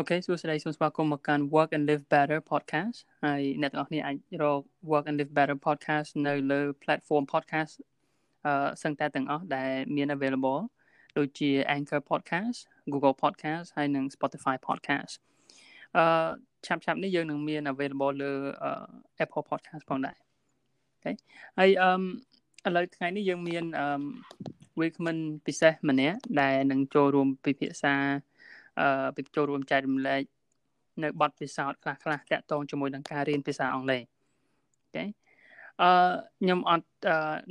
okay សួស្តីសូមស្វាគមន៍មកកាន់ Work and Live Better podcast ហើយអ្នកទាំងអស់គ្នាអាចរក Work and Live Better podcast នៅលើ platform podcast អឺសឹងតែទាំងអស់ដែលមាន available ដូចជា Anchor podcast Google podcast ហើយនិង Spotify podcast អឺឆាប់ឆាប់នេះយើងនឹងមាន available លើ Apple podcast ផងដែរ okay ហើយអឺឥឡូវថ្ងៃនេះយើងមានអឺ Weekman ពិសេសម្នាក់ដែលនឹងចូលរួមពិភាក្សា អឺចូលរួមចែករំលែកនៅបទពិសោធន៍ខ្លះខ្លះតាក់ទងជាមួយនឹងការរៀនភាសាអង់គ្លេសអូខេអឺខ្ញុំអត់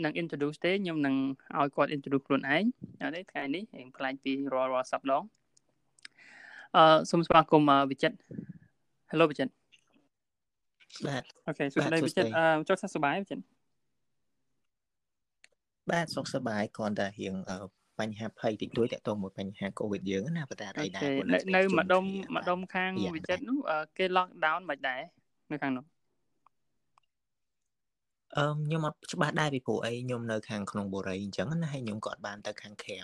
នឹង introduce ទេខ្ញុំនឹងឲ្យគាត់ introduce ខ្លួនឯងអត់ទេថ្ងៃនេះរៀងប្លែកពីរាល់រាល់សប្តាហ៍អឺសូមស្វាគមន៍វិចិត្រ Hello វិចិត្របាទអូខេសួស្តីវិចិត្រអឺចុះសុខសប្បាយវិចិត្របាទសុខសប្បាយគ្រាន់តែរៀង បញ្ហាភ័យតិចតួចតកតងមួយបញ្ហា COVID យើងណាប៉ុន្តែអីដែរនៅម្ដុំម្ដុំខាងវិចិត្រនោះគេ lock down មិនដែរនៅខាងនោះអឺខ្ញុំអត់ច្បាស់ដែរពីព្រោះអីខ្ញុំនៅខាងក្នុងបូរីអញ្ចឹងណាហើយខ្ញុំក៏អត់បានទៅខាងក្រៅ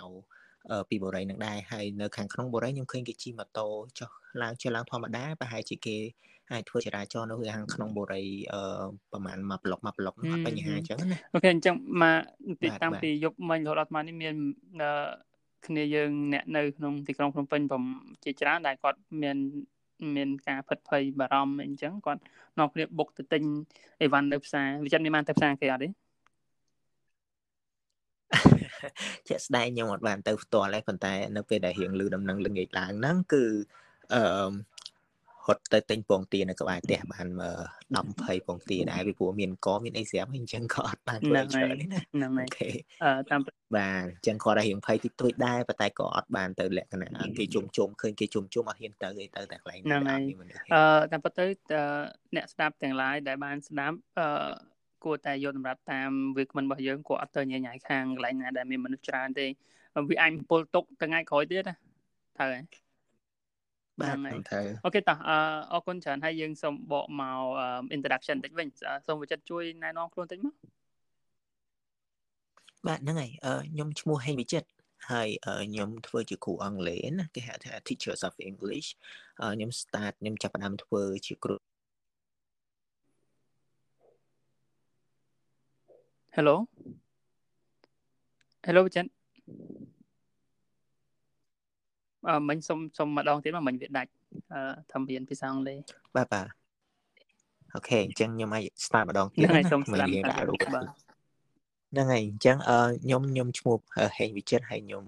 ពីបូរីនឹងដែរហើយនៅខាងក្នុងបូរីខ្ញុំឃើញគេជិះម៉ូតូចុះឡើងចុះឡើងធម្មតាប្រហែលជាគេ អាចធ្វើចរាចរណ៍នៅខាងក្នុងបូរីអឺប្រហែលមួយប្លុកមួយប្លុកអត់បញ្ហាអញ្ចឹងណាអូខេអញ្ចឹងមកពីតាំងពីយប់មិញរហូតដល់អាត្មានេះមានគ្នាយើងអ្នកនៅក្នុងទីក្រុងភ្នំពេញผมជាច្រើនដែលគាត់មានមានការផិតភ័យបារម្ភអីចឹងគាត់នាំគ្នាបុកទៅទិញអីវ៉ាន់នៅផ្សារវាចិត្តមានបានទៅផ្សារគេអត់ទេជាក់ស្ដែងខ្ញុំអត់បានទៅផ្ទាល់ទេប៉ុន្តែនៅពេលដែលរៀងលឺដំណឹងល្ងាចឡើងហ្នឹងគឺអឺ ហត់ទៅទិញពងទានៅក្បែរផ្ទះបាន10 20ពងទាដែរពីព្រោះមានកមានអីស្រាប់អញ្ចឹងក៏អត់បានធ្វើច្រើននេះណាហ្នឹងហើយអឺតាមបាទអញ្ចឹងគាត់តែរៀងភ័យតិចតួចដែរប៉ុន្តែក៏អត់បានទៅលក្ខណៈគេជុំជុំឃើញគេជុំជុំអត់ហ៊ានទៅអីទៅតែកន្លែងហ្នឹងហើយអឺតាមពិតទៅអ្នកស្ដាប់ទាំងឡាយដែលបានស្ដាប់អឺគួរតែយកសម្រាប់តាមវាគ្មិនរបស់យើងគាត់អត់ទៅញញ៉ៃខាងកន្លែងណាដែលមានមនុស្សច្រើនទេវាអាចពុលទុកថ្ងៃក្រោយទៀតណាត្រូវហើយ បាទត្រូវអូខេតោះអរគុណច្រើនហើយយើងសូមបកមក introduction តិចវិញសូមវិចិត្រជួយណែនាំខ្លួនតិចមកបាទហ្នឹងហើយខ្ញុំឈ្មោះហេងវិចិត្រហើយខ្ញុំធ្វើជាគ្រូអង់គ្លេសណាគេហៅថា Teachers of English ខ្ញុំ start ខ្ញុំចាប់ផ្ដើមធ្វើជាគ្រូ Hello Hello វិចិត្រអឺ មិញសុំសុំម្ដងទៀតមកមិញវាដាច់អឺធម្មរៀនភាសាអង់គ្លេសបាទបាទអូខេអញ្ចឹងខ្ញុំអាច start ម្ដងទៀតណាសុំស្ដាប់ដាក់រូបបាទហ្នឹងហើយអញ្ចឹងអឺខ្ញុំខ្ញុំឈ្មោះហេងវិចិត្រហើយខ្ញុំ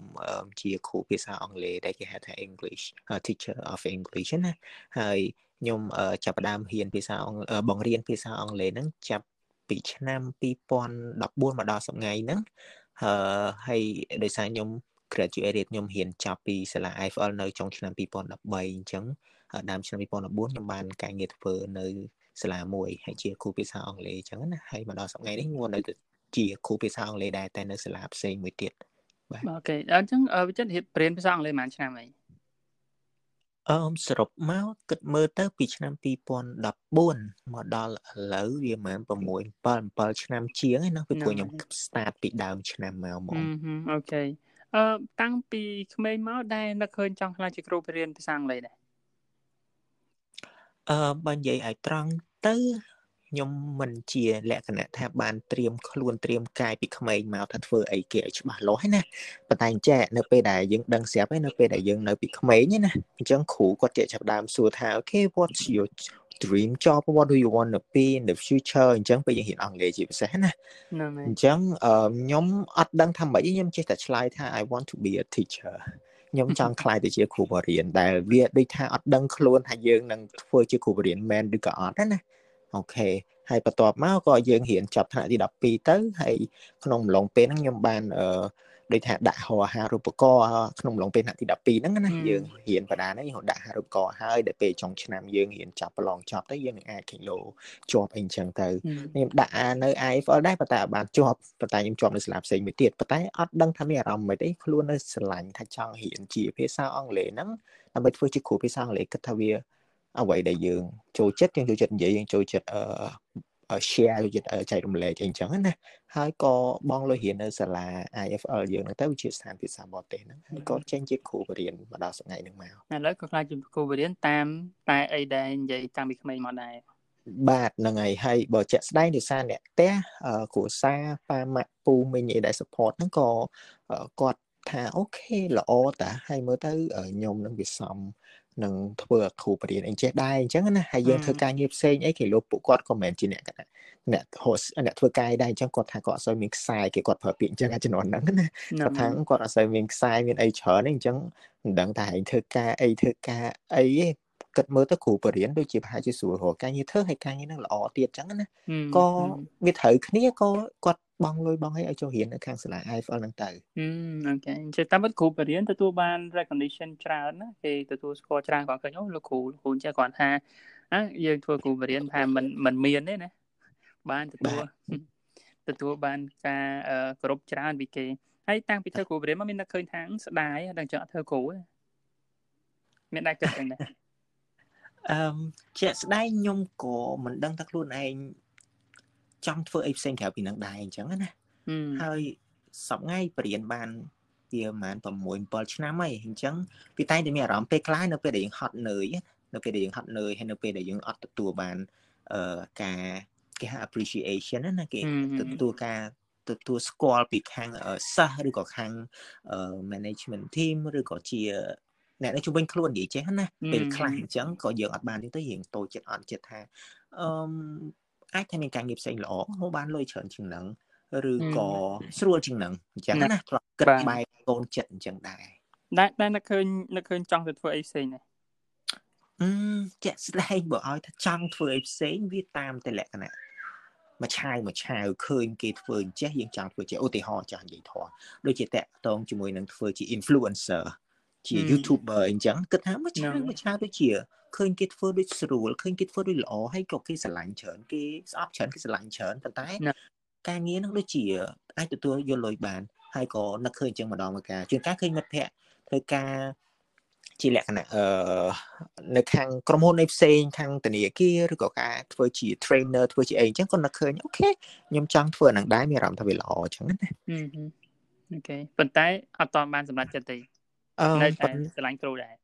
ជាគ្រូភាសាអង់គ្លេសដែលគេហៅថា English teacher of English ណាហើយខ្ញុំចាប់ផ្ដើមរៀនភាសាអង់បង្រៀនភាសាអង់គ្លេសហ្នឹងចាប់ពីឆ្នាំ2014មកដល់សប្តាហ៍ហ្នឹងហើយដោយសារខ្ញុំ graduate ខ្ញុំរៀនចប់ពីសាលា IFL នៅចុងឆ្នាំ2013អញ្ចឹងដើមឆ្នាំ2014ខ្ញុំបានការងារធ្វើនៅសាលាមួយហើយជាគ្រូភាសាអង់គ្លេសអញ្ចឹងណាហើយមកដល់សប្តាហ៍នេះខ្ញុំនៅជាគ្រូភាសាអង់គ្លេសដែរតែនៅសាលាផ្សេងមួយទៀតបាទអូខេអញ្ចឹងវិចិត្ររៀនភាសាអង់គ្លេសប្រហែលឆ្នាំហើយអឺសរុបមកគិតមើលទៅពីឆ្នាំ2014មកដល់ឥឡូវវាប្រហែល6 7 7ឆ្នាំជាងឯណាពីព្រោះខ្ញុំ start ពីដើមឆ្នាំមកហ្មងអូខេ អឺតាំងពីក្មេងមកដែរនឹកឃើញចង់ខ្លាចជាគ្រូបរៀនភាសាអង់គ្លេសដែរអឺបើនិយាយឲ្យត្រង់ទៅ ខ្ញុំមិនជាលក្ខណៈថាបានត្រៀមខ្លួនត្រៀមកាយពីក្មេងមកថាធ្វើអីគេឲ្យច្បាស់លាស់ហ្នឹងណាប៉ុន្តែអញ្ចឹងនៅពេលដែលយើងដឹងស្រាប់ហើយនៅពេលដែលយើងនៅពីក្មេងណាអញ្ចឹងគ្រូគាត់ជាចាប់ដើមសួរថា okay what's your dream job what do you want to be in the future អញ្ចឹងពេលយើងរៀនអង់គ្លេសជាពិសេសណាអញ្ចឹងខ្ញុំអត់ដឹងថាម៉េចខ្ញុំចេះតែឆ្លើយថា I want to be a teacher ខ្ញុំចង់ខ្លាយទៅជាគ្រូបរិញ្ញាដែលវាដូចថាអត់ដឹងខ្លួនថាយើងនឹងធ្វើជាគ្រូបរិញ្ញាមែនឬក៏អត់ណា អូខេហើយបន្ទាប់មកក៏យើងរៀនចប់ថ្នាក់ទី12ទៅហើយក្នុងអំឡុងពេលហ្នឹងខ្ញុំបានអឺដូចថាដាក់ហោអាហារូបករណ៍ក្នុងអំឡុងពេលថ្នាក់ទី12ហ្នឹងណាយើងរៀនបដាហ្នឹងយើងដាក់អាហារូបករណ៍ហើយដល់ពេលចុងឆ្នាំយើងរៀនចាប់ប្រឡងចប់ទៅយើងនឹងអាចខេឡូជាប់អីចឹងទៅខ្ញុំដាក់នៅ IFL ដែរប៉ុន្តែអត់បានជាប់ប៉ុន្តែខ្ញុំជាប់នៅសាលាផ្សេងមួយទៀតប៉ុន្តែអត់ដឹងថាមានអារម្មណ៍មិនអីខ្លួននៅស្រឡាញ់ថាចង់រៀនជាភាសាអង់គ្លេសហ្នឹងដើម្បីធ្វើជាគ្រូភាសាអង់គ្លេសគិតថាវា អ្វីដែលយើងចូលចិត្តយើងចូលចិត្តនិយាយយើងចូលចិត្តអឺ share យកចែករំលែកអីចឹងណាហើយក៏បងលុយរៀននៅសាលា IFL យើងហ្នឹងទៅវាជាស្ថានភាសាបរទេសហ្នឹងហើយក៏ចេញជាគ្រូបរៀនមកដល់ថ្ងៃហ្នឹងមកឥឡូវក៏ខ្លាចជាគ្រូបរៀនតាមតែអីដែលនិយាយតាំងពីក្មេងមកដែរបាទហ្នឹងហើយហើយបើជាក់ស្ដែងដោយសារអ្នកផ្ទះគ្រួសារប៉ាម៉ាក់ពូមីងអីដែល support ហ្នឹងក៏គាត់ ថាអូខេល្អតាហើយមើលទៅខ្ញុំនឹងវាសមនឹងធ្វើគ្រូបរិញ្ញាអីចេះដែរអញ្ចឹងណាហើយយើងធ្វើការងារផ្សេងអីគេលោកពួកគាត់ក៏មិនមែនជាអ្នកអ្នក host អ្នកធ្វើការដែរអញ្ចឹងគាត់ថាគាត់អត់សូវមានខ្សែគេគាត់ប្រើពាក្យអញ្ចឹងអាជំនាន់ហ្នឹងណាគាត់ថាគាត់អត់សូវមានខ្សែមានអីច្រើនទេអញ្ចឹងមិនដឹងថាឯងធ្វើការអីធ្វើការអីទេ គិតមើលទៅគ្រូបរៀនដូចជាប្រហែលជាស្រួលរកការងារធ្វើហើយការងារនឹងល្អទៀតចឹងណាក៏វាត្រូវគ្នាក៏គាត់បងលុយបងអីឲ្យចូលរៀននៅខាងសាលា IFL ហ្នឹងទៅអូខេអញ្ចឹងតាមពិតគ្រូបរៀនទទួលបាន recognition ច្រើនណាគេទទួលស្គាល់ច្រើនគាត់ឃើញអូលោកគ្រូលោកគ្រូចេះគាត់ថាអ่ะយើងធ្វើគ្រូបរៀនថាមិនមិនមានទេណាបានទទួលទទួលបានការគោរពច្រើនពីគេហើយតាំងពីធ្វើគ្រូបរៀនមកមានតែឃើញថាស្ដាយដល់ចឹងអត់ធ្វើគ្រូទេមានតែគិតចឹងដែរ អឺជាក់ស្ដែងខ្ញុំក៏មិនដឹងថាខ្លួនឯងចង់ធ្វើអីផ្សេងក្រៅពីនឹងដែរអញ្ចឹងណាហើយសប្ងៃបរៀនបានវាប្រហែល6 7ឆ្នាំហើយអញ្ចឹងវាតែងតែមានអារម្មណ៍ពេលខ្លះនៅពេលដែលយើងហត់នឿយនៅពេលដែលយើងហត់នឿយហើយនៅពេលដែលយើងអត់ទទួលបានអឺការគេហៅ appreciation ណាគេទទួលការទទួលស្គាល់ពីខាងសិស្សឬក៏ខាង management team ឬក៏ជា អ្នកនៅជំនាញខ្លួននិយាយចេះណាពេលខ្លះអញ្ចឹងក៏យើងអត់បានទេទៅយើងតូចចិត្តអត់ចិត្តថាអឺអាចថាមានការងារផ្សេងល្អហូបបានលុយច្រើនជាងហ្នឹងឬក៏ស្រួលជាងហ្នឹងអញ្ចឹងណាធ្លាប់គិតបែបកូនចិត្តអញ្ចឹងដែរដែលដែលនឹកឃើញនឹកឃើញចង់ទៅធ្វើអីផ្សេងដែរអឺជាក់ស្ដែងបើឲ្យថាចង់ធ្វើអីផ្សេងវាតាមតែលក្ខណៈមួយឆាវមួយឆាវឃើញគេធ្វើអញ្ចេះយើងចង់ធ្វើជាឧទាហរណ៍ចាស់និយាយធေါ်ដូចជាតាក់តងជាមួយនឹងធ្វើជា influencer ជា YouTuber អញ្ចឹងគិតថាមួយឆាវមួយឆាវដូចជាឃើញគេធ្វើដូចស្រួលឃើញគេធ្វើដូចល្អហើយក៏គេស្រឡាញ់ច្រើនគេស្អប់ច្រើនគេស្រឡាញ់ច្រើនប៉ុន្តែការងារនឹងដូចជាអាចទទួលយកលុយបានហើយក៏នឹកឃើញអញ្ចឹងម្ដងមកការជួនកាលឃើញមិត្តភ័ក្តិធ្វើការជាលក្ខណៈអឺនៅខាងក្រុមហ៊ុនឯផ្សេងខាងធនាគារឬក៏ការធ្វើជា trainer ធ្វើជាអីអញ្ចឹងក៏នឹកឃើញអូខេខ្ញុំចង់ធ្វើនឹងដែរមានអារម្មណ៍ថាវាល្អអញ្ចឹងណាអូខេប៉ុន្តែអត់តបានសម្រេចចិត្តទេ នៅតែស្រឡាញ់គ្រូដែរ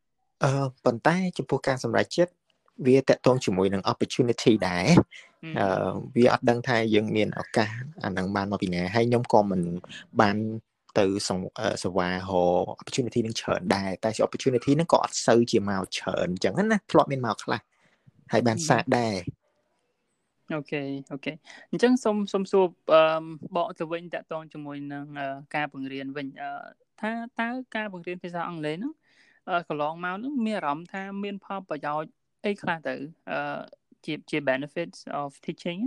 អឺប៉ុន្តែចំពោះការសម្រេចចិត្តវាតកតងជាមួយនឹង opportunity ដែរអឺវាអត់ដឹងថាយើងមានឱកាសអានឹងបានមកពីណាហើយខ្ញុំក៏មិនបានទៅសវ៉ាហោ opportunity នឹងច្រើនដែរតែ opportunity នឹងក៏អត់សូវជាមកច្រើនអញ្ចឹងណាធ្លាប់មានមកខ្លះហើយបានសាកដែរ អូខេអូខេអញ្ចឹងសូមសូមសួរបកទៅវិញតកតងជាមួយនឹងការបង្រៀនវិញថាតើការបង្រៀនភាសាអង់គ្លេសហ្នឹងកន្លងមកហ្នឹងមានអារម្មណ៍ថាមានផលប្រយោជន៍អីខ្លះទៅអឺជាជា benefits of teaching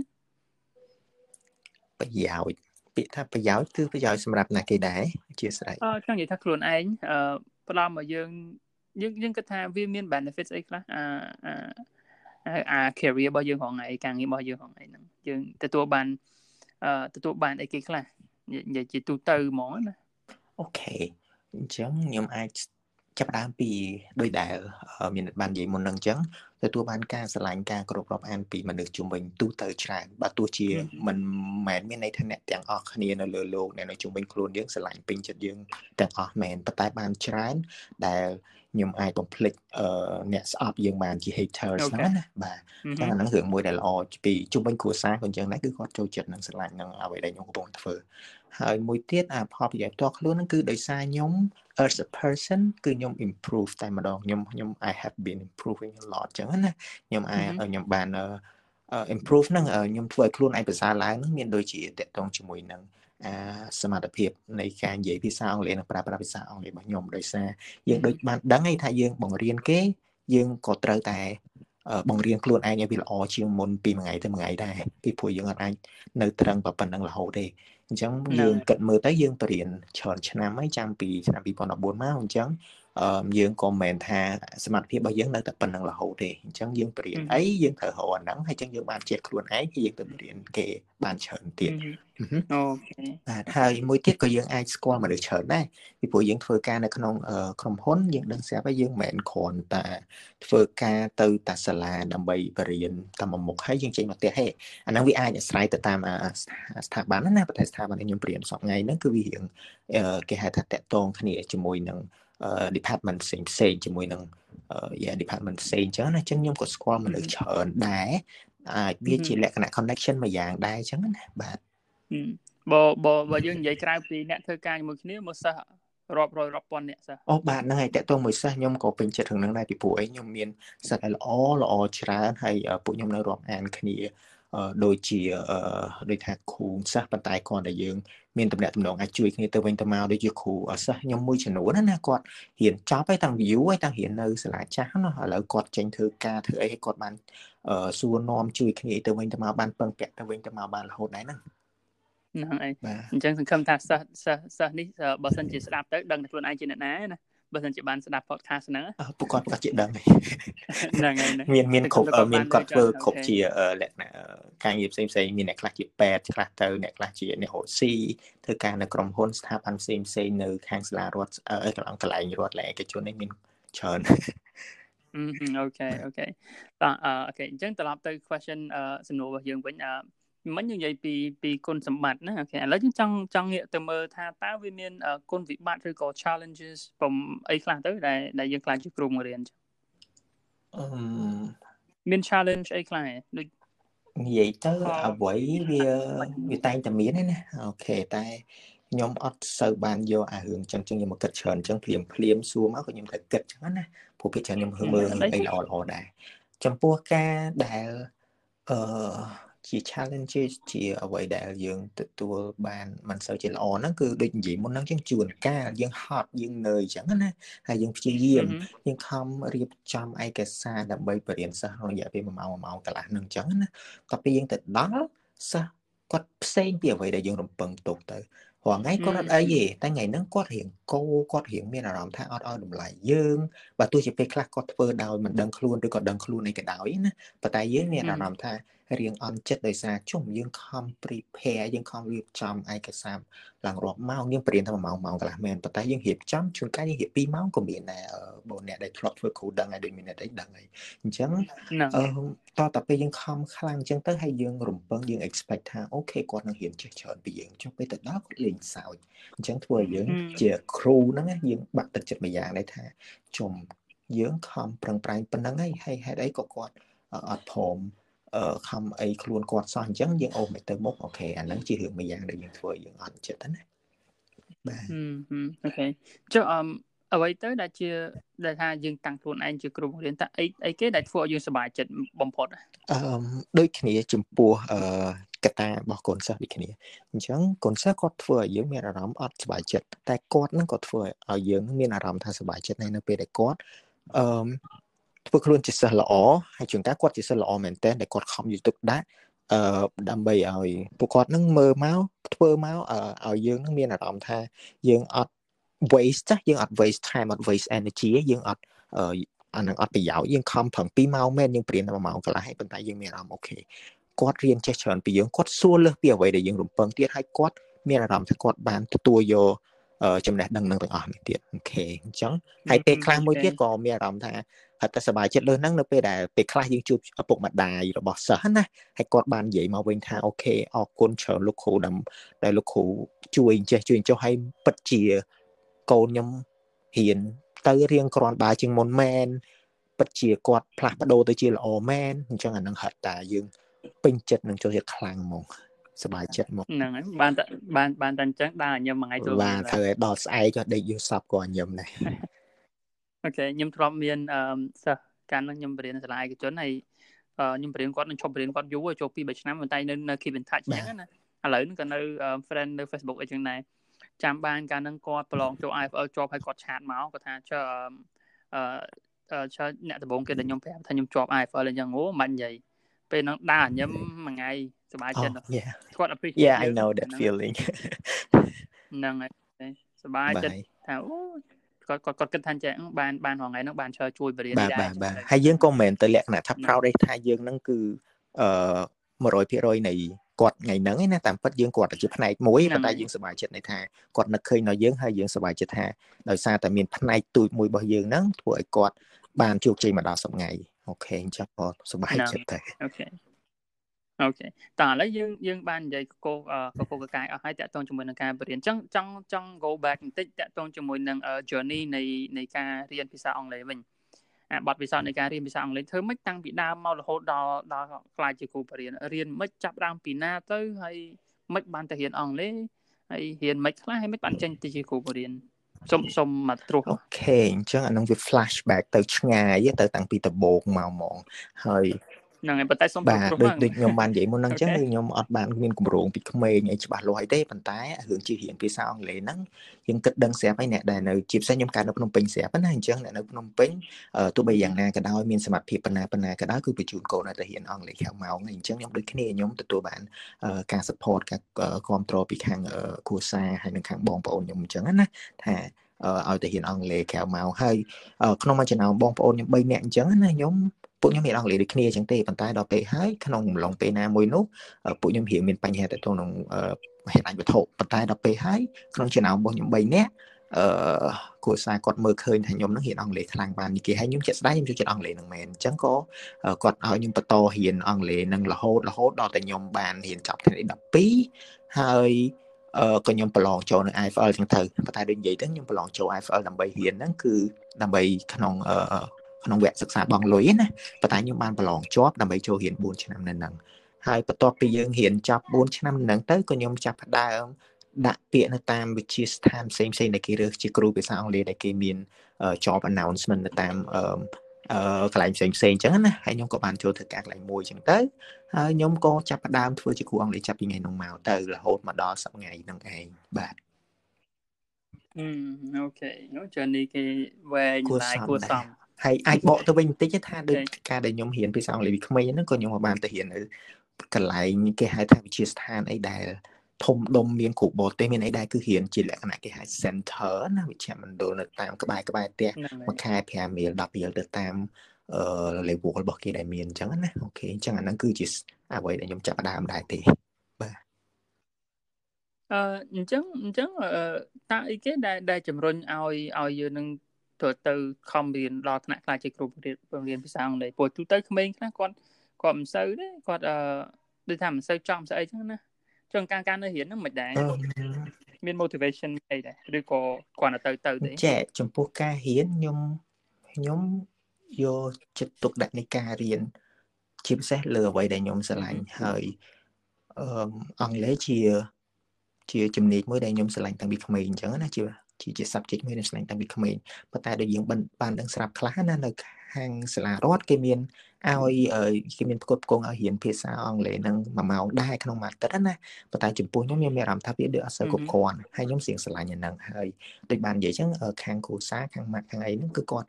ប្រយោជន៍ពាក្យថាប្រយោជន៍គឺប្រយោជន៍សម្រាប់ណាគេដែរជាស្រេចអឺចង់និយាយថាខ្លួនឯងអឺផ្ដល់មកយើងយើងយើងគិតថាវាមាន benefits អីខ្លះអា អាអា career របស់យើងហងៃការងាររបស់យើងហងៃហ្នឹងយើងទទួលបានអឺទទួលបានអីគេខ្លះនិយាយជាទូទៅហ្មងណាអូខេអញ្ចឹងខ្ញុំអាច ចាប់ដើមពីដោយដែលមានបាននិយាយមុននឹងអញ្ចឹងទទួលបានការស្រឡាញ់ការគ្រប់រាប់អានពីមនុស្សជុំវិញទូទៅច្រើនបើទោះជាមិនមែនមានន័យថាអ្នកទាំងអស់គ្នានៅលើโลกអ្នកនៅជុំវិញខ្លួនយើងស្រឡាញ់ពេញចិត្តយើងទាំងអស់មែនប៉ុន្តែបានច្រើនដែលខ្ញុំអាចបំភ្លេចអឺអ្នកស្អប់យើងបានជា haters ហ្នឹងណាបាទតែអាហ្នឹងរឿងមួយដែលល្អពីជុំវិញគ្រួសារក៏អញ្ចឹងដែរគឺគាត់ចូលចិត្តនឹងស្រឡាញ់នឹងអ្វីដែលខ្ញុំកំពុងធ្វើ ហើយមួយទៀតអាផលប្រយោជន៍ផ្ទាល់ខ្លួនហ្នឹងគឺដោយសារខ្ញុំ as a person គឺខ្ញុំ improve តែម្ដងខ្ញុំខ្ញុំ I have been improving a lot ចឹងណាខ្ញុំអាចខ្ញុំបាន improve ហ្នឹងខ្ញុំធ្វើឲ្យខ្លួនឯងប្រសើរឡើងហ្នឹងមានដូចជាតកតងជាមួយនឹងអាសមត្ថភាពនៃការនិយាយភាសាអង់គ្លេសនិងប្រើប្រាស់ភាសាអង់គ្លេសរបស់ខ្ញុំដោយសារយើងដូចបានដឹងឯថាយើងបង្រៀនគេយើងក៏ត្រូវតែ បង្រៀនខ្លួនឯងឲ្យវាល្អជាងមុនពីមួយថ្ងៃទៅមួយថ្ងៃដែរពីព្រោះយើងអាចនៅត្រឹងប៉ុណ្្នឹងរហូតទេអញ្ចឹងយើងគិតមើលទៅយើងបរៀនច្រើនឆ្នាំហើយចាំពីឆ្នាំ2014មកអញ្ចឹងអឺ យើងក៏មិនមែនថាសមត្ថភាពរបស់យើងនៅតែប៉ុណ្្នឹងរហូតទេអញ្ចឹងយើងបរៀនអីយើងត្រូវរកអាហ្នឹងហើយអញ្ចឹងយើងបានជាតិខ្លួនឯងហើយយើងទៅបរៀនគេបានច្រើនទៀតអូខេបាទហើយមួយទៀតក៏យើងអាចស្គាល់មនុស្សច្រើនដែរពីព្រោះយើងធ្វើការនៅក្នុងក្រុមហ៊ុនយើងដឹងស្រាប់ហើយយើងមិនមែនគ្រាន់តែធ្វើការទៅតាសាលាដើម្បីបរៀនតាមមុខហើយយើងចេញមកផ្ទះហេអាហ្នឹងវាអាចអាស្រ័យទៅតាមស្ថាប័នណាប៉ុន្តែស្ថាប័នខ្ញុំបរៀនសប្តាហ៍ហ្នឹងគឺវារៀងគេហៅថាតកតងគ្នាជាមួយនឹង department ផ្សេងផ្សេងជាមួយនឹង yeah department ផ្សេងអញ្ចឹងណាអញ្ចឹងខ្ញុំក៏ស្គាល់មនុស្សច្រើនដែរអាចវាជាលក្ខណៈ connection មួយយ៉ាងដែរអញ្ចឹងណាបាទបើបើបើយើងនិយាយក្រៅពីអ្នកធ្វើការជាមួយគ្នាមកសិស្សរាប់រយរាប់ពាន់អ្នកសិស្សអូបាទហ្នឹងហើយតើតើមួយសិស្សខ្ញុំក៏ពេញចិត្តរឿងហ្នឹងដែរពីព្រោះអីខ្ញុំមានសិស្សល្អល្អច្រើនហើយពួកខ្ញុំនៅរាប់អានគ្នាដូចជាដូចថាគ្រូសិស្សប៉ុន្តែគាត់តែយើង មានតំណែងតំណងអាចជួយគ្នាទៅវិញទៅមកដូចជាគ្រូសិស្សខ្ញុំមួយចំនួនណាគាត់រៀនចប់ហើយតាំង view ហើយតាំងរៀននៅសាលាចាស់ណាឥឡូវគាត់ចេញធ្វើការធ្វើអីគាត់បានសួរនាំជួយគ្នាទៅវិញទៅមកបានពឹងពាក់ទៅវិញទៅមកបានរហូតដែរហ្នឹងហ្នឹងហើយអញ្ចឹងសង្ឃឹមថាសិស្សសិស្សសិស្សនេះបើសិនជាស្ដាប់ទៅដឹងតែខ្លួនឯងជាអ្នកណាណា បើសិនជាបានស្ដាប់ podcast ហ្នឹងពួកគាត់ប្រកាសជាដឹងហ្នឹងហើយមានមានគ្រប់មានគាត់ធ្វើគ្រប់ជាលក្ខណៈការងារផ្សេងផ្សេងមានអ្នកខ្លះជាពេទ្យខ្លះទៅអ្នកខ្លះជាអ្នករកស៊ីធ្វើការនៅក្រុមហ៊ុនស្ថាប័នផ្សេងផ្សេងនៅខាងសាលារដ្ឋកន្លងកន្លែងរដ្ឋលែកឯកជននេះមានច្រើន okay okay បាទ okay អញ្ចឹងត្រឡប់ទៅ question សំណួររបស់យើងវិញ មិញយើងនិយាយពីពីគុណសម្បត្តិណា okay ឥឡូវយើងចង់ចង់ងាកទៅមើលថាតើវាមានគុណវិបត្តិឬក៏ challenges បំអីខ្លះទៅដែលដែលយើងខ្លាចជាគ្រូបង្រៀនចឹងអឺមាន challenge អីខ្លះដូចនិយាយទៅអ្វីវាវាតែងតែមានណា okay តែខ្ញុំអត់សូវបានយកអារឿងចឹងចឹងខ្ញុំមកគិតច្រើនចឹងភ្លាមភ្លាមសួរមកក៏ខ្ញុំត្រូវគិតចឹងណាព្រោះពីច្រើនខ្ញុំមើលអីល្អល្អដែរចំពោះការដែលអឺ ជា challenges ជាអ្វីដែលយើងទទួលបានមិនសូវជាល្អហ្នឹងគឺដូចនិយាយមុនហ្នឹងយើងជួនកាលយើងហត់យើងនឿយអញ្ចឹងណាហើយយើងព្យាយាមយើងខំរៀបចំឯកសារដើម្បីបរៀនសិស្សក្នុងរយៈពេល1ម៉ោង1ម៉ោងកន្លះហ្នឹងអញ្ចឹងណាក៏ពេលយើងទៅដល់សិស្សគាត់ផ្សេងពីអ្វីដែលយើងរំពឹងទុកទៅរាល់ថ្ងៃគាត់អត់អីទេតែថ្ងៃហ្នឹងគាត់រៀងកោគាត់រៀងមានអារម្មណ៍ថាអត់ឲ្យតម្លៃយើងបើទោះជាពេលខ្លះគាត់ធ្វើដោយមិនដឹងខ្លួនឬក៏ដឹងខ្លួនអីក៏ដោយណាប៉ុន្តែយើងមានអារម្មណ៍ថារៀងអន់ចិត្តដោយសារជុំយើងខំ prepare យើងខំរៀបចំឯកសារឡើងរាប់ម៉ោងយើងបរៀនតែ1ម៉ោងម៉ោងកន្លះមែនប៉ុន្តែយើងរៀបចំជួនកាលយើងរៀប2ម៉ោងក៏មានដែរបងអ្នកដែលធ្លាប់ធ្វើគ្រូដឹងហើយដូចមានអ្នកដែលដឹងហើយអញ្ចឹងអឺតតែពេលយើងខំខ្លាំងអញ្ចឹងទៅហើយយើងរំពឹងយើង expect ថា okay គាត់នឹងរៀនចេះច្រើនពីយើងចុះពេលទៅដល់គាត់លេងសើចអញ្ចឹងធ្វើឲ្យយើងជាគ្រូហ្នឹងយើងបាក់ទឹកចិត្តមួយយ៉ាងដែរថាជុំយើងខំប្រឹងប្រែងប៉ុណ្្នឹងហើយហើយហេតុអីក៏គាត់អត់ព្រម ខំអីខ្លួនគាត់សោះអញ្ចឹងយើងអូមិនទៅមុខ okay អាហ្នឹងជារឿងមួយយ៉ាងដែលយើងធ្វើយើងអត់ចិត្តណាបាទ okayចុះអមអ្វីទៅដែលជាដែលថាយើងតាំងខ្លួនឯងជាគ្រូបង្រៀនតើអីអីគេដែលធ្វើឲ្យយើងសប្បាយចិត្តបំផុតអឺដូចគ្នាចំពោះអឺកតារបស់កូនសិស្សដូចគ្នាអញ្ចឹងកូនសិស្សគាត់ធ្វើឲ្យយើងមានអារម្មណ៍អត់សប្បាយចិត្តតែគាត់នឹងក៏ធ្វើឲ្យយើងមានអារម្មណ៍ថាសប្បាយចិត្តនៅពេលដែលគាត់អឺ ធ្វើខ្លួនជាសិស្សល្អហើយជួនកាលគាត់ជាសិស្សល្អមែនតើដែលគាត់ខំយកទឹកដាក់អឺដើម្បីឲ្យពួកគាត់នឹងមើលមកធ្វើមកឲ្យយើងនឹងមានអារម្មណ៍ថាយើងអត់ waste ចាស់យើងអត់ waste time អត់ waste energy យើងអត់អានឹងអត់ប្រយោជន៍យើងខំប្រឹង2ម៉ោងមែនយើងបង្រៀនតែ1ម៉ោងកន្លះហើយប៉ុន្តែយើងមានអារម្មណ៍ okay គាត់រៀនចេះច្រើនពីយើងគាត់សួរលើសពីអ្វីដែលយើងរំពឹងទៀតហើយគាត់មានអារម្មណ៍ថាគាត់បានទទួលយកចំណេះដឹងនឹងទាំងអស់នេះទៀត okay អញ្ចឹងហើយពេលខ្លះមួយទៀតក៏មានអារម្មណ៍ថា ហត់តែសប្បាយចិត្តលើហ្នឹងនៅពេលដែលពេលខ្លះយើងជួបឪពុកម្ដាយរបស់សិស្សណាហើយគាត់បាននិយាយមកវិញថាអូខេអរគុណច្រើនលោកគ្រូដែលលោកគ្រូជួយចេះជួយចុះឲ្យពិតជាកូនខ្ញុំហ៊ានទៅរៀងក្រាន់បើជាងមុនមែនពិតជាគាត់ផ្លាស់ប្ដូរទៅជាល្អមែនអញ្ចឹងអានឹងហត់តាយើងពេញចិត្តនឹងចូលចិត្តខ្លាំងហ្មងសบายចិត្តមកហ្នឹងហើយបានតែបានបានតែអញ្ចឹងដើរញឹមមួយថ្ងៃចូលបាទត្រូវឲ្យដល់ស្អែកក៏ដេកយូរសពក៏ញឹមដែរ អូខេខ្ញុំធ្លាប់មានអឺសិស្សកាលនោះខ្ញុំបរៀនសាលាឯកជនហើយខ្ញុំបរៀនគាត់នឹងឈប់បរៀនគាត់យូរចូល2 3ឆ្នាំប៉ុន្តែនៅនៅ keep in touch អញ្ចឹងណាឥឡូវហ្នឹងក៏នៅ friend នៅ Facebook អីចឹងដែរចាំបានកាលហ្នឹងគាត់ប្រឡងចូល IFL ជាប់ហើយគាត់ឆាតមកគាត់ថាចុះអឺចុះអ្នកដំបងគេដែលខ្ញុំប្រាប់ថាខ្ញុំជាប់ IFL អញ្ចឹងអូមិននិយាយពេលហ្នឹងដើរញឹមមួយថ្ងៃសប្បាយចិត្តគាត់ appreciate Yeah I know that feeling ហ្នឹងហើយសប្បាយចិត្តថាអូ គាត់គាត់គាត់គិតថាចេះបានបានរងថ្ងៃហ្នឹងបានជួយជួយបរិញ្ញាបាទបាទបាទហើយយើងក៏មិនមែនទៅលក្ខណៈថា proud ទេថាយើងហ្នឹងគឺអឺ100%នៃគាត់ថ្ងៃហ្នឹងឯណាតាមពិតយើងគាត់ជាផ្នែកមួយប៉ុន្តែយើងសប្បាយចិត្តនៃថាគាត់នឹកឃើញដល់យើងហើយយើងសប្បាយចិត្តថាដោយសារតែមានផ្នែកទូចមួយរបស់យើងហ្នឹងធ្វើឲ្យគាត់បានជោគជ័យមកដល់សព្វថ្ងៃ okay អញ្ចឹងក៏សប្បាយចិត្តដែរ okay okay តើឥឡូវយើងយើងបាននិយាយកកកកកកាយអស់ហើយតាក់ទងជាមួយនឹងការបរៀនអញ្ចឹងចង់ចង់ go back បន្តិចតាក់ទងជាមួយនឹង journey នៃនៃការរៀនភាសាអង់គ្លេសវិញអាបទពិសោធន៍នៃការរៀនភាសាអង់គ្លេសធ្វើម៉េចតាំងពីដើមមករហូតដល់ដល់ខ្លាចជាគ្រូបរិញ្ញារៀនម៉េចចាប់ដើមពីណាទៅហើយម៉េចបានទៅរៀនអង់គ្លេសហើយរៀនម៉េចខ្លះហើយម៉េចបានចេញទៅជាគ្រូបរិញ្ញាសុំសុំមកត្រួសអូខេអញ្ចឹងអានឹងវា flashback ទៅឆ្ងាយទៅតាំងពីដំបូងមកហ្មងហើយ ហ្នឹងហើយប៉ុន្តែសុំបាទដូចដូចខ្ញុំបាននិយាយមុនហ្នឹងអញ្ចឹងខ្ញុំអត់បានមានគម្រោងពីក្មេងអីច្បាស់លាស់អីទេប៉ុន្តែរឿងជិះរៀនភាសាអង់គ្លេសហ្នឹងយើងគិតដឹងស្រាប់ហើយអ្នកដែលនៅជាពិសេសខ្ញុំកើតនៅភ្នំពេញស្រាប់ណាអញ្ចឹងអ្នកនៅភ្នំពេញទោះបីយ៉ាងណាក៏ដោយមានសមត្ថភាពប៉ុណ្ណាប៉ុណ្ណាក៏ដោយគឺបញ្ជូនកូនឲ្យទៅរៀនអង់គ្លេសក្រៅម៉ោងអញ្ចឹងខ្ញុំដូចគ្នាខ្ញុំទទួលបានការ support ការគ្រប់គ្រងពីខាងគ្រួសារហើយនិងខាងបងប្អូនខ្ញុំអញ្ចឹងណាថា ឲ្យទៅរៀនអង់គ្លេសក្រៅម៉ោងហើយក្នុងមួយចំណោមបងប្អូនខ្ញុំ3នាក់អញ្ចឹងណាខ្ញុំពួកខ្ញុំរៀនអង់គ្លេសដូចគ្នាអញ្ចឹងទេប៉ុន្តែដល់ពេលហើយក្នុងអំឡុងពេលណាមួយនោះពួកខ្ញុំរៀងមានបញ្ហាទៅក្នុងហេតុអញវត្ថុប៉ុន្តែដល់ពេលហើយក្នុងចំណោមរបស់ខ្ញុំ3នាក់អឺគ្រួសារគាត់មើលឃើញថាខ្ញុំនឹងរៀនអង់គ្លេសខ្លាំងបាននិយាយហើយខ្ញុំចិត្តស្ដាយខ្ញុំចូលចិត្តអង់គ្លេសនឹងមែនអញ្ចឹងក៏គាត់ឲ្យខ្ញុំបន្តរៀនអង់គ្លេសនឹងរហូតរហូតដល់តែខ្ញុំបានរៀនចប់ថ្ងៃ12ហើយអឺ ក៏ខ្ញុំប្រឡងចូលនៅ IFL ចឹងទៅប៉ុន្តែដូចនិយាយទៅខ្ញុំប្រឡងចូល IFL ដើម្បីរៀនហ្នឹងគឺដើម្បីក្នុងអឺក្នុងវគ្គសិក្សាបងលុយណាប៉ុន្តែខ្ញុំបានប្រឡងជាប់ដើម្បីចូលរៀន4ឆ្នាំនៅហ្នឹងហើយបន្ទាប់ពីយើងរៀនចប់4ឆ្នាំហ្នឹងទៅក៏ខ្ញុំចាប់ផ្ដើមដាក់ពាក្យនៅតាមវិទ្យាស្ថានផ្សេងផ្សេងដែលគេរើសជាគ្រូភាសាអង់គ្លេសដែលគេមាន job announcement នៅតាម អឺអឺកន្លែងផ្សេងផ្សេងអញ្ចឹងណាហើយខ្ញុំក៏បានចូលធ្វើការកន្លែងមួយអញ្ចឹងទៅហើយខ្ញុំក៏ចាប់ផ្ដើមធ្វើជាគ្រូអង់គ្លេសចាប់ពីថ្ងៃនោះមកទៅរហូតមកដល់សប្តាហ៍ហ្នឹងឯងបាទអឺអូខេនោះ journey គេវែងណាយគួរសមហើយអាចបកទៅវិញបន្តិចថាដូចការដែលខ្ញុំរៀនភាសាអង់គ្លេសពីក្មេងហ្នឹងក៏ខ្ញុំបានទៅរៀននៅកន្លែងគេហៅថាវិទ្យាស្ថានអីដែល ធំដុំមានគ្រូបរទេសមានអីដែរគឺរៀនជាលក្ខណៈគេហៅ center ណាវិជ្ជាមណ្ឌលនៅតាមក្បែរក្បែរផ្ទះមួយខែ5រៀល10រៀលទៅតាមអឺ level របស់គេដែលមានអញ្ចឹងណាអូខេអញ្ចឹងអាហ្នឹងគឺជាអ្វីដែលខ្ញុំចាប់ផ្ដើមដែរទេបាទអឺអញ្ចឹងអញ្ចឹងតើអីគេដែលដែលជំរុញឲ្យឲ្យយើងនឹងទៅទៅខំរៀនដល់ថ្នាក់ខ្លះជាគ្រូបង្រៀនភាសាអង់គ្លេសព្រោះទូទៅក្មេងខ្លះគាត់គាត់មិនសូវទេគាត់អឺដូចថាមិនសូវចង់ស្អីចឹងណា ចឹងការការនៅរៀនហ្នឹងមិនដែរមាន motivation អីដែរឬក៏គាត់ទៅទៅទេចែចំពោះការរៀនខ្ញុំខ្ញុំយកចិត្តទុកដាក់នៃការរៀនជាពិសេសលើអ្វីដែលខ្ញុំស្រឡាញ់ហើយអឺអង់គ្លេសជាជាជំនាញមួយដែលខ្ញុំស្រឡាញ់តាំងពីក្មេងអញ្ចឹងណាជា ជាជា subject មួយដែលឆ្លាញ់តាំងពីក្មេងប៉ុន្តែដូចយើងបានដឹងស្រាប់ខ្លះណានៅខាងសាលារដ្ឋគេមានឲ្យគេមានផ្គត់ផ្គង់ឲ្យរៀនភាសាអង់គ្លេសនឹង1ម៉ោងដែរក្នុងមួយអាទិត្យណាប៉ុន្តែចំពោះខ្ញុំខ្ញុំមានអារម្មណ៍ថាវាដូចអត់សូវគ្រប់គ្រាន់ហើយខ្ញុំសៀងស្រឡាញ់អាហ្នឹងហើយដូចបាននិយាយចឹងខាងគ្រូសាខាងម៉ាក់ខាងអីហ្នឹងគឺគាត់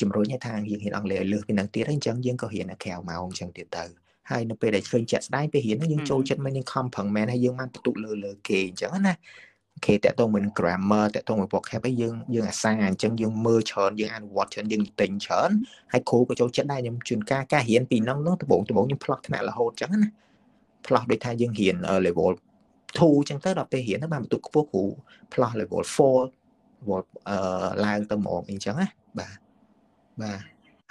ជំរុញឲ្យថាយើងរៀនអង់គ្លេសឲ្យលើសពីហ្នឹងទៀតហើយអញ្ចឹងយើងក៏រៀននៅក្រៅម៉ោងអញ្ចឹងទៀតទៅហើយនៅពេលដែលឃើញជាក់ស្ដែងពេលរៀនហ្នឹងយើងចូលចិត្តមែនយើងខំប្រឹងមែនហើយយើងបានបន្ទុកលើលើគេអញ្ចឹងណា គេតកតងមួយនឹង grammar តកតងមួយ vocab អីយើងយើងអាសាអញ្ចឹងយើងមើលច្រើនយើងអនុវត្តច្រើនយើងទិញច្រើនហើយគ្រូក៏ចូលចិត្តដែរខ្ញុំជួនកាលការរៀនពីនោះនោះដំបូងដំបូងខ្ញុំផ្លោះថ្នាក់រហូតអញ្ចឹងណាផ្លោះដូចថាយើងរៀន level 2អញ្ចឹងទៅដល់ពេលរៀនទៅបានបន្ទុកខ្ពស់គ្រូផ្លោះ level 4 level អឺឡើងទៅហ្មងអញ្ចឹងណាបាទបាទ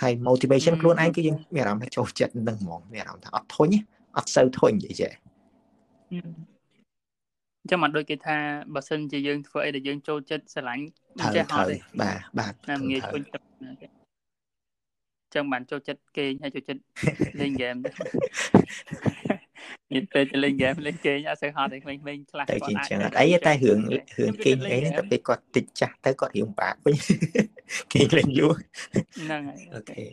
ហើយ motivation ខ្លួនឯងគឺយើងមានអារម្មណ៍ថាចូលចិត្តនឹងហ្មងមានអារម្មណ៍ថាអត់ធុញអត់សូវធុញនិយាយចេះ អញ្ចឹងមិនដូចគេថាបើសិនជាយើងធ្វើអីដែលយើងចូលចិត្តស្រឡាញ់ចេះហត់ទេបាទបាទណាងាយជួយចិត្តចឹងបានចូលចិត្តគេងហើយចូលចិត្តលេងហ្គេមមានពេលទៅលេងហ្គេមលេងគេងអត់សូវហត់ទេក្មេងៗខ្លះគាត់អាចចឹងអត់អីតែរឿងរឿងគេងអីហ្នឹងតែពេលគាត់តិចចាស់ទៅគាត់រៀងបាក់វិញគេងលេងយូរហ្នឹងហើយអូខេ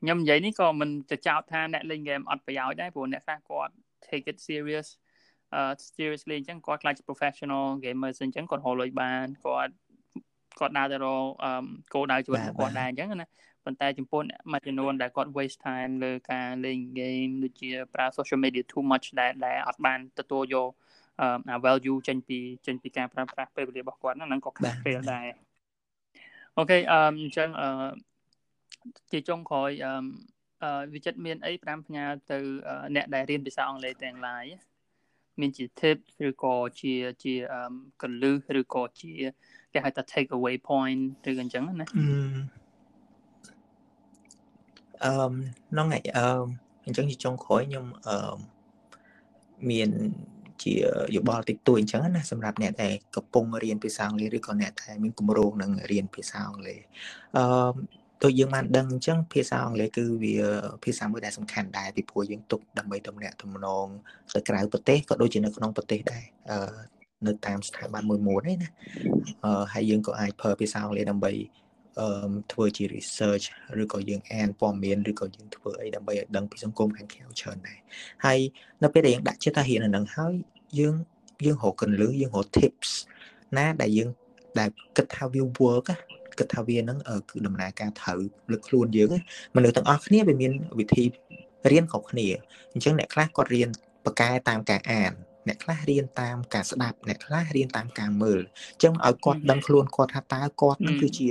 ខ្ញុំនិយាយនេះក៏មិនទៅចោទថាអ្នកលេងហ្គេមអត់ប្រយោជន៍ដែរព្រោះអ្នកខ្លះគាត់ take it serious seriously អញ្ចឹងគាត់ខ្លាចជា professional gamers អញ្ចឹងគាត់រកលុយបានគាត់គាត់ដើរទៅរកគោលដៅជីវិតរបស់គាត់ដែរអញ្ចឹងណាប៉ុន្តែចំពោះអ្នកមួយចំនួនដែលគាត់ waste time លើការលេង game ដូចជាប្រើ social media too much ដែលដែលអត់បានទទួលយកអា value ចេញពីចេញពីការប្រើប្រាស់ពេលវេលារបស់គាត់ហ្នឹងក៏ខាត់ពេលដែរអូខេអឺអញ្ចឹងអឺជាចុងក្រោយអឺវិចិត្រមានអី5ផ្ញើទៅអ្នកដែលរៀនភាសាអង់គ្លេសទាំងឡាយ មានជា tip ឬក៏ជាជាកលឹះឬក៏ជាគេហៅថា take away point ឬអញ្ចឹងណាអឺហ្នឹងហើយអឺអញ្ចឹងជាចុងក្រោយខ្ញុំអឺមានជាយោបល់តិចតួចអញ្ចឹងណាសម្រាប់អ្នកដែលកំពុងរៀនភាសាអង់គ្លេសឬក៏អ្នកដែលមានគម្រោងនឹងរៀនភាសាអង់គ្លេសអឺ ដូចយើងបានដឹងអញ្ចឹងភាសាអង់គ្លេសគឺវាភាសាមួយដែលសំខាន់ដែរពីព្រោះយើងទុកដើម្បីទំនាក់ទំនងទៅក្រៅប្រទេសក៏ដូចជានៅក្នុងប្រទេសដែរអឺនៅតាមស្ថាប័នមួយមួយហ្នឹងណាអឺហើយយើងក៏អាចប្រើភាសាអង់គ្លេសដើម្បីអឺធ្វើជា research ឬក៏យើងអានព័ត៌មានឬក៏យើងធ្វើអីដើម្បីឲ្យដឹងពីសង្គមខាងក្រៅច្រើនដែរហើយនៅពេលដែលយើងដាក់ចិត្តថារៀននៅនឹងហើយយើងយើងរកកន្លឹះយើងរក tips ណាដែលយើងដែលគិតថាវា work គិតថាវានឹងគឺដំណើរការត្រូវលើខ្លួនយើងមនុស្សទាំងអស់គ្នាវាមានវិធីរៀនខុសគ្នាអញ្ចឹងអ្នកខ្លះគាត់រៀនបកកែតាមការអានអ្នកខ្លះរៀនតាមការស្ដាប់អ្នកខ្លះរៀនតាមការមើលអញ្ចឹងឲ្យគាត់ដឹងខ្លួនគាត់ថាតើគាត់នឹងគឺជា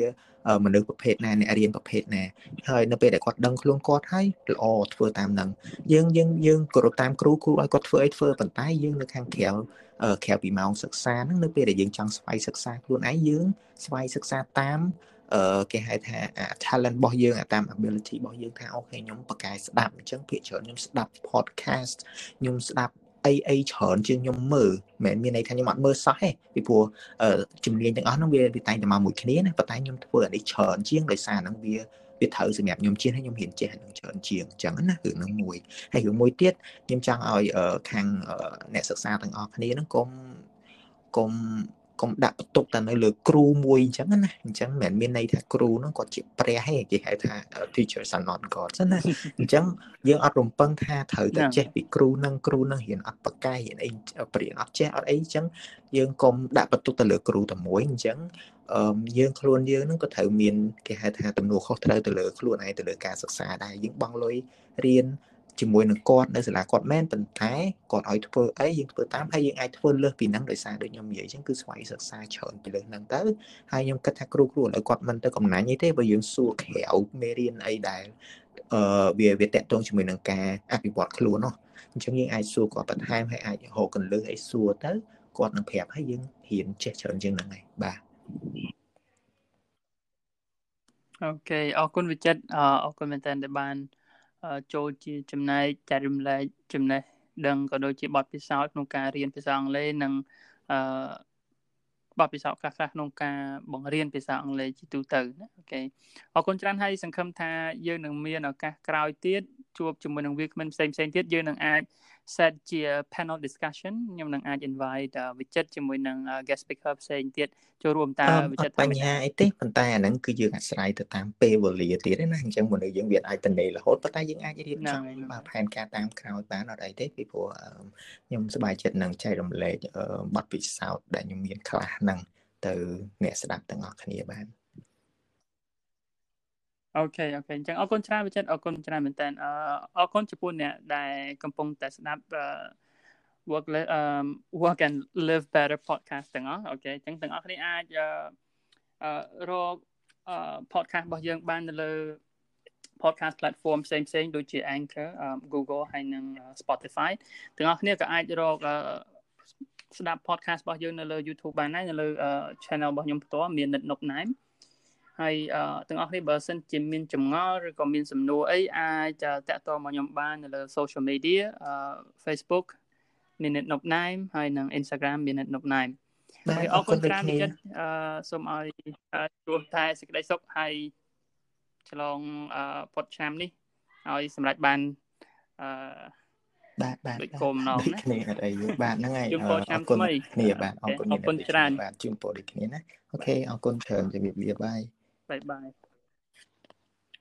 មនុស្សប្រភេទណាអ្នករៀនប្រភេទណាហើយនៅពេលដែលគាត់ដឹងខ្លួនគាត់ហើយល្អធ្វើតាមនឹងយើងយើងយើងគោរពតាមគ្រូគ្រូឲ្យគាត់ធ្វើអីធ្វើប៉ុន្តែយើងនៅខាងក្រៅក្រៅពីម៉ោងសិក្សាហ្នឹងនៅពេលដែលយើងចង់ស្វ័យសិក្សាខ្លួនឯងយើងស្វ័យសិក្សាតាមអឺគេហៅថា talent របស់យើងតាម ability របស់យើងថាអូខេខ្ញុំបកកែស្ដាប់អញ្ចឹងភាគច្រើនខ្ញុំស្ដាប់ podcast ខ្ញុំស្ដាប់ អីអីច្រើនជាងខ្ញុំមើលមិនមានន័យថាខ្ញុំអត់មើលសោះទេពីព្រោះជំនាញទាំងអស់ហ្នឹងវាវាតែងតែមកមួយគ្នាណាប៉ុន្តែខ្ញុំធ្វើអានេះច្រើនជាងដោយសារហ្នឹងវាវាត្រូវសម្រាប់ខ្ញុំជាងហើយខ្ញុំហ៊ានចេះនឹងច្រើនជាងអញ្ចឹងណារឿងហ្នឹងមួយហើយរឿងមួយទៀតខ្ញុំចង់ឲ្យខាងអ្នកសិក្សាទាំងអស់គ្នាហ្នឹងកុំកុំ កុំដាក់បន្ទុកតែនៅលើគ្រូមួយអញ្ចឹងណាអញ្ចឹងមិនមានន័យថាគ្រូហ្នឹងគាត់ជាព្រះទេគេហៅថា teachers are not gods ណាអញ្ចឹងយើងអត់រំពឹងថាត្រូវតែចេះពីគ្រូហ្នឹងគ្រូហ្នឹងរៀនអត់បកកាយរៀនអីព្រៀនអត់ចេះអត់អីអញ្ចឹងយើងកុំដាក់បន្ទុកទៅលើគ្រូតែមួយអញ្ចឹងអឺយើងខ្លួនយើងហ្នឹងក៏ត្រូវមានគេហៅថាទំនួលខុសត្រូវទៅលើខ្លួនឯងទៅលើការសិក្សាដែរយើងបង់លុយរៀន ជាមួយនឹងគាត់នៅសាលាគាត់មែនប៉ុន្តែគាត់ឲ្យធ្វើអីយើងធ្វើតាមហើយយើងអាចធ្វើលើសពីហ្នឹងដោយសារដូចខ្ញុំនិយាយអញ្ចឹងគឺស្វ័យសិក្សាច្រើនពីលើហ្នឹងទៅហើយខ្ញុំគិតថាគ្រូគ្រូឥឡូវគាត់មិនទៅកំណាញ់អីទេបើយើងសួរក្រៅមេរៀនអីដែលអឺវាវាតកតងជាមួយនឹងការអភិវឌ្ឍខ្លួននោះអញ្ចឹងយើងអាចសួរគាត់បន្ថែមហើយអាចរកកន្លឹះអីសួរទៅគាត់នឹងប្រាប់ហើយយើងហ៊ានចេះច្រើនជាងហ្នឹងហើយបាទអូខេអរគុណវិចិត្រអរគុណមែនតើដែលបាន ចូលជាចំណែកចែករំលែកចំណេះដឹងក៏ដូចជាបទពិសោធន៍ក្នុងការរៀនភាសាអង់គ្លេសនិងអឺបទពិសោធន៍ខ្លះៗក្នុងការបង្រៀនភាសាអង់គ្លេសជាទូទៅណាអូខេអរគុណច្រើនហើយសង្ឃឹមថាយើងនឹងមានឱកាសក្រោយទៀត ជួបជាមួយនឹងវាគ្មិនផ្សេងផ្សេងទៀតយើងនឹងអាច set ជា panel discussion ខ្ញុំនឹងអាច invite វិចិត្រជាមួយនឹង guest speaker ផ្សេងទៀតចូលរួមតើវិចិត្របញ្ហាអីទេប៉ុន្តែអាហ្នឹងគឺយើងអាស្រ័យទៅតាមពេលវេលាទៀតណាអញ្ចឹងមនុស្សយើងវាអាចទៅនេរហូតប៉ុន្តែយើងអាចរៀបចំផែនការតាមក្រោយបានអត់អីទេពីព្រោះខ្ញុំសប្បាយចិត្តនឹងចែករំលែកបទពិសោធន៍ដែលខ្ញុំមានខ្លះហ្នឹងទៅអ្នកស្ដាប់ទាំងអស់គ្នាបាន okay okay អញ្ចឹងអរគុណច្រើនវិចិត្រអរគុណច្រើនមែនតើអរគុណចំពោះអ្នកដែលកំពុងតែស្ដាប់ work um work and live better podcast ទាំងអស់ okay អញ្ចឹងទាំងអស់គ្នាអាចអឺរក podcast របស់យើងបាននៅលើ podcast platform ផ្សេងផ្សេងដូចជា Anchor Google ហើយនិង Spotify ទាំងអស់គ្នាក៏អាចរកស្ដាប់ podcast របស់យើងនៅលើ YouTube បានដែរនៅលើ channel របស់ខ្ញុំផ្ទាល់មាននិតនុកណែម ហើយទាំងអស់គ្នាបើសិនជាមានចម្ងល់ឬក៏មានសំណួរអីអាចតាក់ទងមកខ្ញុំបាននៅលើ social media Facebook Minute Nope Name ហើយនិង Instagram Minute Nope Name បាទអរគុណច្រើនចិត្តអឺសូមឲ្យជួបតែសេចក្តីសុខហើយឆ្លងផុតឆ្នាំនេះឲ្យសម្រេចបានអឺបាទបាទដូចគោលម្ដងណាគ្នាអត់អីបាទហ្នឹងហើយអរគុណគ្នាបាទអរគុណអរគុណច្រើនបាទជូនពរដូចគ្នាណាអូខេអរគុណច្រើនជំរាបលាបាយ បាយបាយ